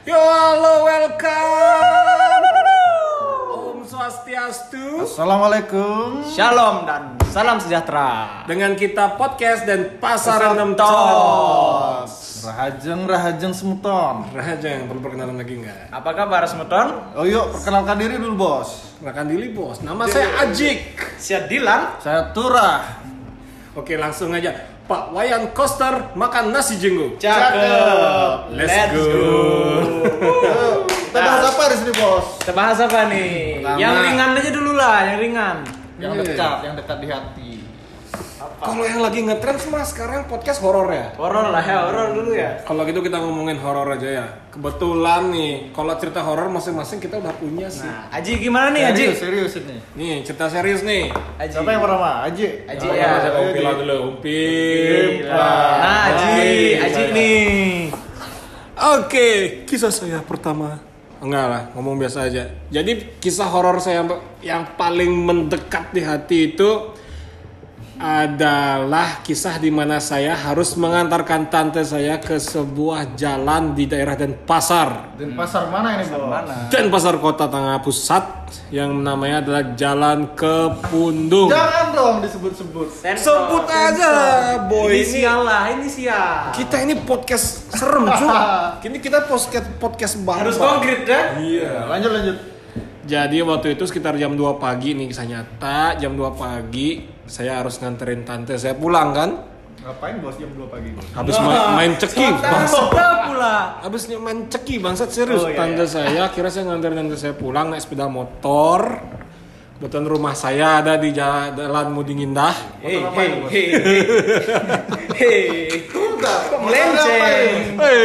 Yo, halo, welcome. Om Swastiastu. Assalamualaikum. Shalom dan salam sejahtera. Dengan kita podcast dan pasar enam Tos. Rahajeng rahajeng semuton. Raja yang perlu perkenalan lagi nggak? Apa kabar Semeton? Oh yuk perkenalkan diri dulu bos. Makan dili bos. Nama saya Ajik. Siap Dilan. Saya Turah. Oke, langsung aja. Pak Wayan Koster makan nasi jenggo. Cakep. Let's go. Yuk, Kita bahas apa di sini bos? Kita bahas apa nih? Pertama. Yang ringan aja dulu lah, yang ringan. Yang Iya. dekat, yang dekat di hati. Kalau yang lagi ngetrend semua sekarang podcast horor ya. Horor lah ya, horor dulu ya. Kalau gitu kita ngomongin horor aja ya. Kebetulan nih, kalau cerita horor masing-masing kita udah punya sih. Nah, Aji gimana nih Aji? Serius, serius ini. Nih, cerita serius nih. Aji. Siapa yang pertama? Aji. Aji Oh, ya. Saya Ayo, Umpil Aji. dulu, Umpil. Nah, Aji, Aji nih. Oke, kisah saya pertama. Enggak lah, ngomong biasa aja. Jadi kisah horor saya yang, yang paling mendekat di hati itu adalah kisah di mana saya harus mengantarkan tante saya ke sebuah jalan di daerah Denpasar. Dan pasar mana ini bos? Mana? Denpasar Kota Tengah Pusat yang namanya adalah Jalan Kepundung. Jangan dong disebut-sebut. Sebut aja, boy. Ini Inisial lah, inisial. kita ini podcast serem, cuy. Kini kita podcast podcast baru. Harus konkret kan? Iya. Lanjut lanjut. Jadi waktu itu sekitar jam 2 pagi nih kisah nyata, jam 2 pagi saya harus nganterin tante saya pulang kan. Ngapain bos jam 2 pagi? Habis ma- main ceki, bangsat. Pula. Habis main ceki bangsat serius. Oh, iya, tante saya kira saya nganterin tante saya pulang naik sepeda motor. Kebetulan rumah saya ada di ja- jalan Muding Indah. Hei, apa hei, hei, hei. Kok melenceng? Hei,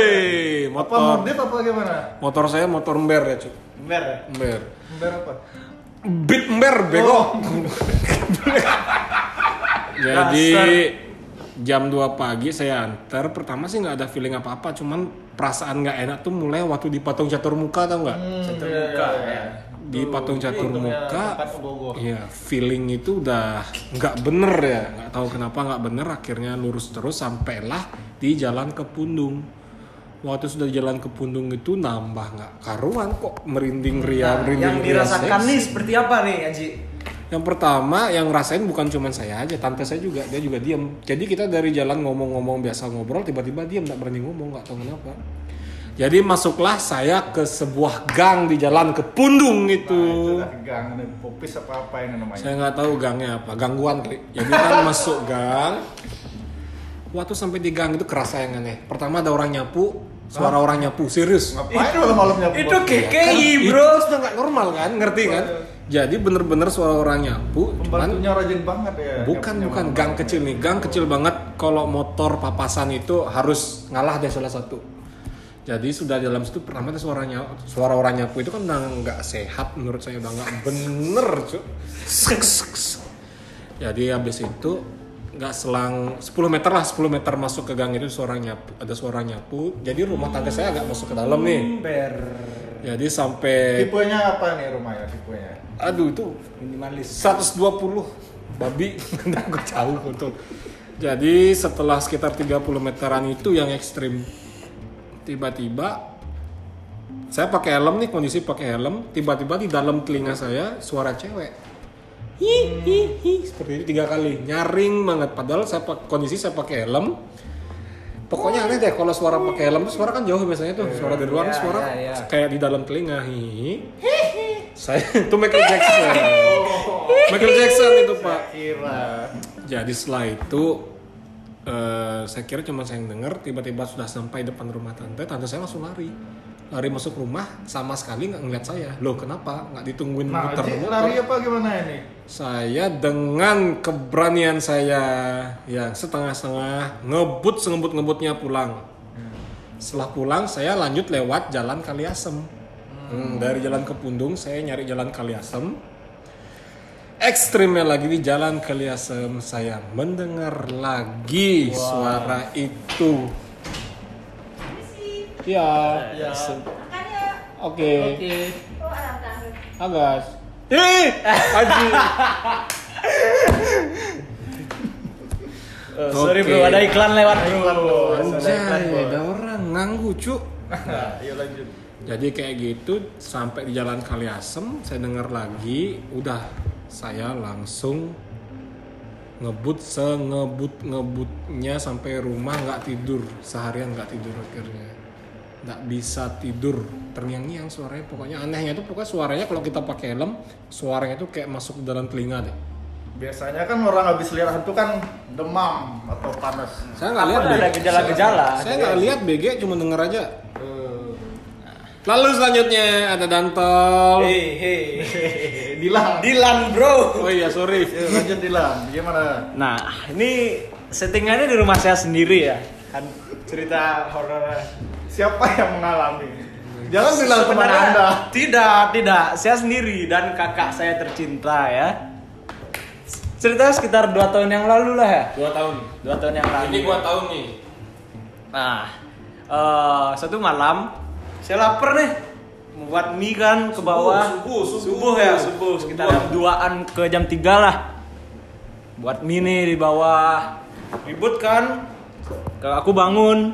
Apa motor. mudif apa gimana? Motor saya motor ember ya, cuy. Ber. Ember. Ember apa? Beat ember bego. Jadi jam 2 pagi saya antar. Pertama sih nggak ada feeling apa-apa, cuman perasaan nggak enak tuh mulai waktu di patung catur muka tau nggak? Satu muka ya. Di patung catur Itu ya, muka. Iya, feeling itu udah nggak bener ya, nggak tahu kenapa nggak bener. Akhirnya lurus terus sampailah di jalan ke Pundung. Waktu sudah jalan ke Pundung itu nambah nggak karuan kok merinding ria, merinding Nah, Yang ria dirasakan nih seperti apa nih Aji? Yang pertama yang rasain bukan cuma saya aja, tante saya juga, dia juga diam. Jadi kita dari jalan ngomong-ngomong biasa ngobrol, tiba-tiba diam, nggak berani ngomong, nggak tahu kenapa. Jadi masuklah saya ke sebuah gang di jalan ke Pundung Nah, itu. itu dah gang ini popis apa apa ini namanya? Saya nggak tahu gangnya apa, gangguan kali. Jadi kan masuk gang. Waktu sampai di gang itu kerasa yang aneh. Pertama ada orang nyapu, suara orang nyapu, serius. Ngapain malam-malam nyapu? Itu? KKI Itu bro. sudah nggak normal kan, ngerti kan? Jadi bener-bener suara orang nyapu, cuman Pembantunya rajin banget ya. Bukan bukan gang kecil nih, gang kecil banget. Kalau motor papasan itu harus ngalah deh salah satu. Jadi sudah dalam situ pertama itu suaranya suara orang nyapu itu kan udah nggak sehat menurut saya udah nggak bener cuy. Jadi habis itu nggak selang 10 meter lah 10 meter masuk ke gang itu suara nyapu ada suara nyapu. Jadi rumah tangga saya agak masuk ke dalam nih. Ber. Jadi sampai Tipenya apa nih rumahnya tipenya? aduh itu Minimalis. 120 babi gue jauh betul jadi setelah sekitar 30 meteran itu yang ekstrim tiba-tiba saya pakai helm nih kondisi pakai helm tiba-tiba di dalam telinga saya suara cewek hi hi hi. Seperti itu tiga kali. Nyaring banget. Padahal saya pak- kondisi saya pakai helm. Pokoknya aneh deh kalau suara pakai helm tuh suara kan jauh biasanya tuh. Suara dari luar Iya, suara iya, iya. kayak di dalam telinga. Hi saya itu Michael Jackson. Michael Jackson itu pak. Kira. jadi setelah itu eh, saya kira cuma saya yang dengar tiba-tiba sudah sampai depan rumah tante tante saya langsung lari lari masuk rumah sama sekali nggak ngeliat saya. Loh kenapa? Nggak ditungguin Nah, muter Ji, lari apa gimana ini? saya dengan keberanian saya ya setengah-setengah ngebut sengebut-ngebutnya pulang. Setelah pulang saya lanjut lewat jalan Kaliasem. Hmm, dari jalan ke Pundung saya nyari jalan Kaliasem. Ekstrimnya lagi di jalan Kaliasem saya mendengar lagi suara itu ya Ya. oke Oke. Agas. Eh, Haji. Eh, sorry Oke. bro, ada iklan lewat bro. Anjay, ada orang nganggu, Cuk. Nah, yuk lanjut. Jadi kayak gitu sampai di Jalan Kaliasem saya dengar lagi, udah saya langsung ngebut sengebut ngebutnya sampai rumah nggak tidur seharian nggak tidur akhirnya nggak bisa tidur terngiang-ngiang suaranya pokoknya anehnya itu pokoknya suaranya kalau kita pakai helm suaranya itu kayak masuk ke dalam telinga deh Biasanya kan orang habis lihat hantu kan demam atau panas. saya nggak lihat ada gejala-gejala? saya nggak lihat BG cuma denger aja lalu selanjutnya ada Dantol Hei, hei. Dilan. Dilan, bro. oh iya sorry Yuk, lanjut Dilan. Gimana? Nah, ini settingannya di rumah saya sendiri ya. Kan cerita horor. Siapa yang mengalami? Jangan bilang teman Anda. Tidak, tidak. Saya sendiri dan kakak saya tercinta ya. Ceritanya sekitar dua tahun yang lalu lah ya. dua tahun Dua tahun yang lalu. ini gua tahu nih Nah, eh, satu malam saya lapar nih, mau buat mie kan ke bawah. subuh, subuh. subuh ya, subuh sekitar jam 2-an ke jam 3 lah. Buat mie nih di bawah. Ribut kan? Kakak aku bangun.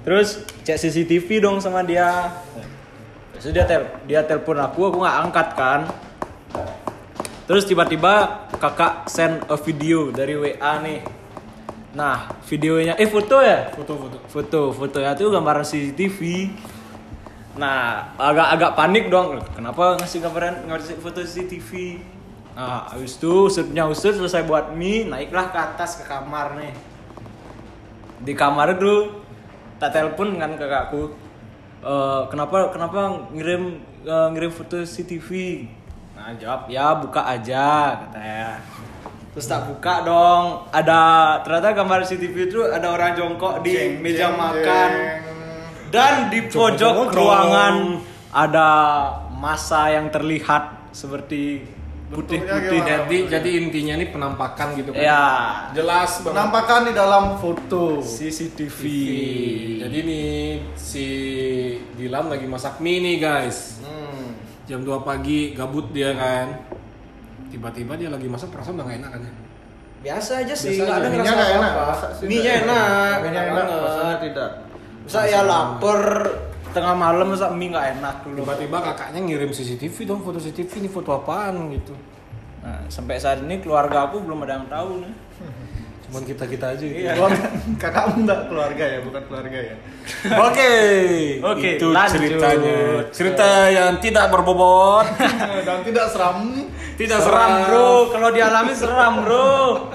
Terus cek CCTV dong sama dia. Terus dia tel dia telepon aku, aku nggak angkat kan. Terus tiba-tiba kakak send a video dari WA nih. Nah, videonya eh foto ya? foto-foto Foto, foto ya itu gambaran CCTV. Nah, agak-agak panik dong. Kenapa ngasih gambaran ngasih foto CCTV? Nah, habis itu usutnya usut selesai buat mie, naiklah ke atas ke kamar nih. Di kamar itu tak telepon kan kakakku. "Eh, kenapa kenapa ngirim eh, ngirim foto CCTV? Nah, jawab, "Ya, buka aja," katanya. Terus tak buka dong, ada ternyata gambar CCTV itu ada orang jongkok di Jeng, meja jeng, makan. jeng. Dan di pojok ruangan ada masa yang terlihat seperti putih-putih jadi jadi intinya ini penampakan gitu kan ya jelas banget Penampakan di dalam foto. CCTV. Jadi nih si Dilan lagi masak mie nih guys. Hmm. Jam 2 pagi gabut dia kan. Tiba-tiba dia lagi masak perasaan udah gak enak kan ya. Biasa aja sih, Biasa aja. ada Mie-nya ngerasa nggak enak. apa-apa. Masa sih Mie-nya enak, Mie-nya enak enak, banget. rasanya tidak. Masa ya lapar tengah malam masa mie nggak enak dulu. Tiba-tiba kakaknya ngirim CCTV dong foto CCTV ini foto apaan gitu. Nah, sampai saat ini keluarga aku belum ada yang tahu nih. Cuman kita-kita aja. Iya. Keluarga, kakakmu enggak keluarga ya, bukan keluarga ya. Oke. Oke, itu lanjut. ceritanya. Cerita yang tidak berbobot, Dan tidak seram. tidak Seram bro, kalau dialami seram bro.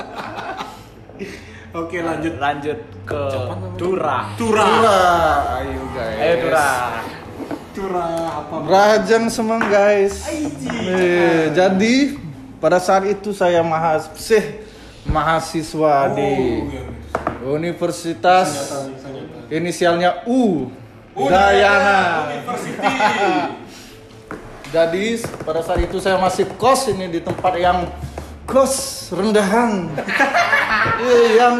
Oke, lanjut. Lanjut ke? Turah. Turah. Turah, ayo guys. Ayo Turah. Turah apa? Rajang semang guys. Eh, jadi pada saat itu saya mahasiswa mahasiswa di Universitas inisialnya U Dayana. Jadi pada saat itu saya masih kos ini di tempat yang kos rendahan, yang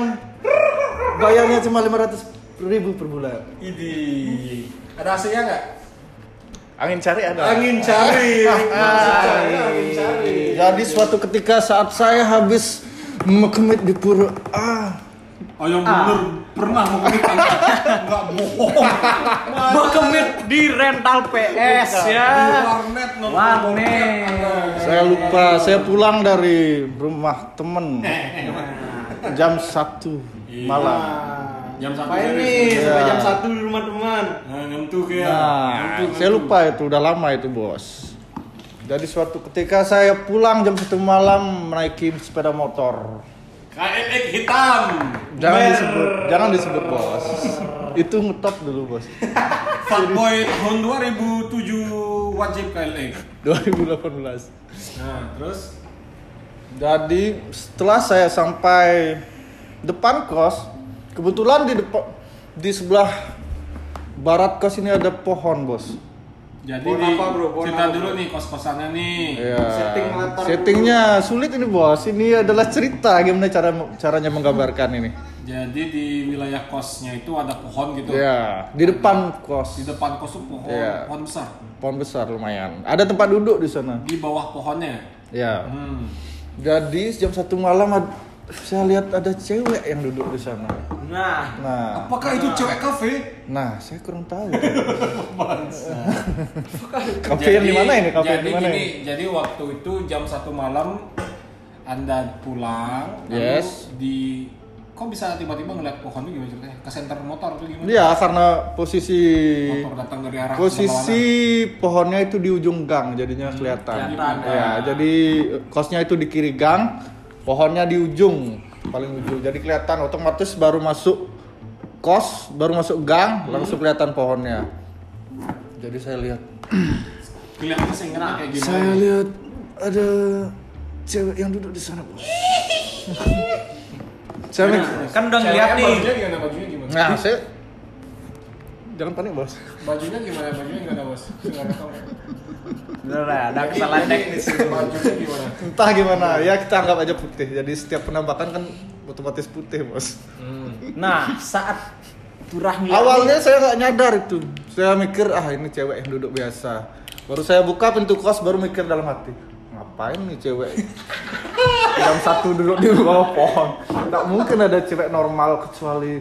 bayarnya cuma 500 ribu per bulan. Idi. Ada AC-nya nggak? Angin cari ada. Angin cari. Angin cari. Jadi suatu ketika saat saya habis mekemit di pura ah Oh yang bener pernah mau kemit Enggak bohong. Bekemit di rental PS ya. Di warnet nonton Warnet. saya lupa saya pulang dari rumah temen jam 1 malam. Jam satu Apa ini sampai Iya. jam satu di rumah teman. Nah, nyentuh ya. Nah, saya lupa itu udah lama itu bos. Jadi suatu ketika saya pulang jam 1 malam menaiki sepeda motor. KLX hitam. Jangan Mer. disebut, jangan disebut bos. itu ngetop dulu bos. Fuckboy tahun 2007 wajib KLX. 2018. Nah, terus Jadi setelah saya sampai depan kos, kebetulan di depan di sebelah barat kos ini ada pohon bos. jadi Pohon di- apa, bro? Pohon cerita apa, dulu bro? nih kos-kosannya nih. Ya. Setting latar Settingnya sulit ini bos. Ini adalah cerita gimana cara caranya menggambarkan ini. Jadi di wilayah kosnya itu ada pohon gitu. Ya, di depan Di kos. depan kos tuh pohon, Iya. pohon besar. Pohon besar lumayan. Ada tempat duduk di sana. Di bawah pohonnya. Ya. Hmm. Jadi jam satu malam ad- saya lihat ada cewek yang duduk di sana. Nah, Nah, Apakah itu cewek kafe? nah saya kurang tahu. kafe yang di mana ini? Kafe yang di mana jadi waktu itu jam satu malam anda pulang, lalu Yes. di kok bisa tiba-tiba ngeliat pohon itu gimana ceritanya? Ke center motor tuh gimana? Iya, karena posisi Motor datang dari arah posisi pohonnya itu di ujung gang jadinya kelihatan. Kelihatan, Ya, jadi kosnya itu di kiri gang, pohonnya di ujung, paling ujung. Jadi kelihatan otomatis baru masuk kos, baru masuk gang, langsung kelihatan pohonnya. Jadi saya lihat. Kelihatannya seingatnya kayak gimana? saya lihat ada cewek yang duduk di sana, Bos. saya mikir, kan udah ngeliat nih. Bajunya gimana? Bajunya gimana? nah, saya jangan panik, Bos. Bajunya gimana? Bajunya gimana bos? Lah, ada kesalahan teknis. Bajunya gimana? Entah gimana, ya kita anggap aja putih. Jadi setiap penampakan kan otomatis putih, Bos. Nah, saat turah ngeliat Awalnya saya nggak nyadar itu. Saya mikir ah ini cewek yang duduk biasa. Baru saya buka pintu kos baru mikir dalam hati. Ngapain nih cewek? Jam satu duduk di bawah pohon. Tidak mungkin ada cewek normal kecuali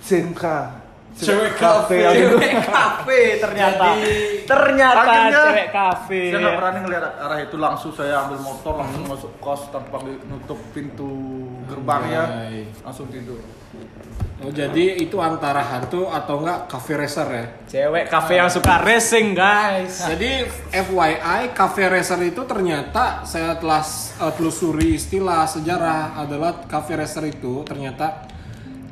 Zinka. Cewek kafe cewek kafe ternyata. Jadi- ternyata Akhirnya, cewek kafe. Saya nggak berani ngeliat arah itu langsung saya ambil motor langsung masuk kos tanpa nutup pintu gerbangnya Baik. langsung tidur. Oh jadi itu antara hantu atau enggak cafe racer ya? Cewek kafe yang suka racing, guys. Jadi FYI cafe racer itu ternyata saya telah uh, telusuri istilah sejarah adalah cafe racer itu ternyata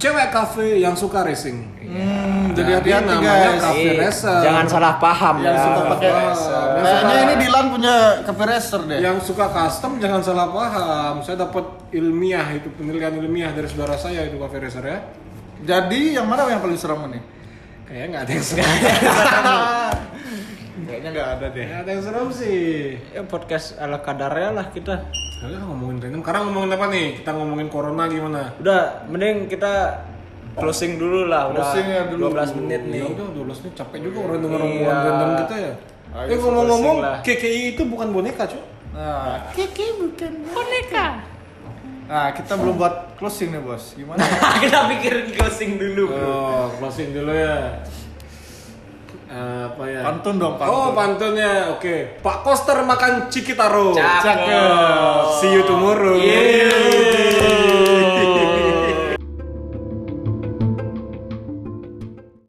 cewek cafe yang suka racing. Hmm, jadi Jadi hati-hati namanya guys. cafe Eh, racer. Jangan salah paham Yang ya. suka pakai Yang Kayaknya suka- ini Dilan punya cafe racer deh. Yang suka custom jangan salah paham. Saya dapat ilmiah itu penelitian ilmiah dari saudara saya itu cafe racer ya. Jadi yang mana yang paling serem nih? Kayaknya nggak ada yang serem. Kayaknya nggak ada deh. Nggak ada yang serem sih. Ya podcast ala kadarnya lah kita. Kalian ngomongin random. Sekarang ngomongin apa nih? Kita ngomongin corona gimana? Udah, mending kita closing dulu lah. Udah Closing ya dulu. 12 menit nih. Ya udah 12 menit capek juga orang denger Iya. omongan random kita ya. Ayo, eh ngomong-ngomong. KKI itu bukan boneka, cuy. Nah, Kiki bukan boneka. nah kita belum buat closing nih bos. Gimana? kita pikirin closing dulu, Bro. Oh, closing dulu ya. Eh, apa ya? Pantun dong, pantun. Oh, pantunnya. Oke. Pak Koster makan Cikitaro. Cakep. See you tomorrow. Yeay.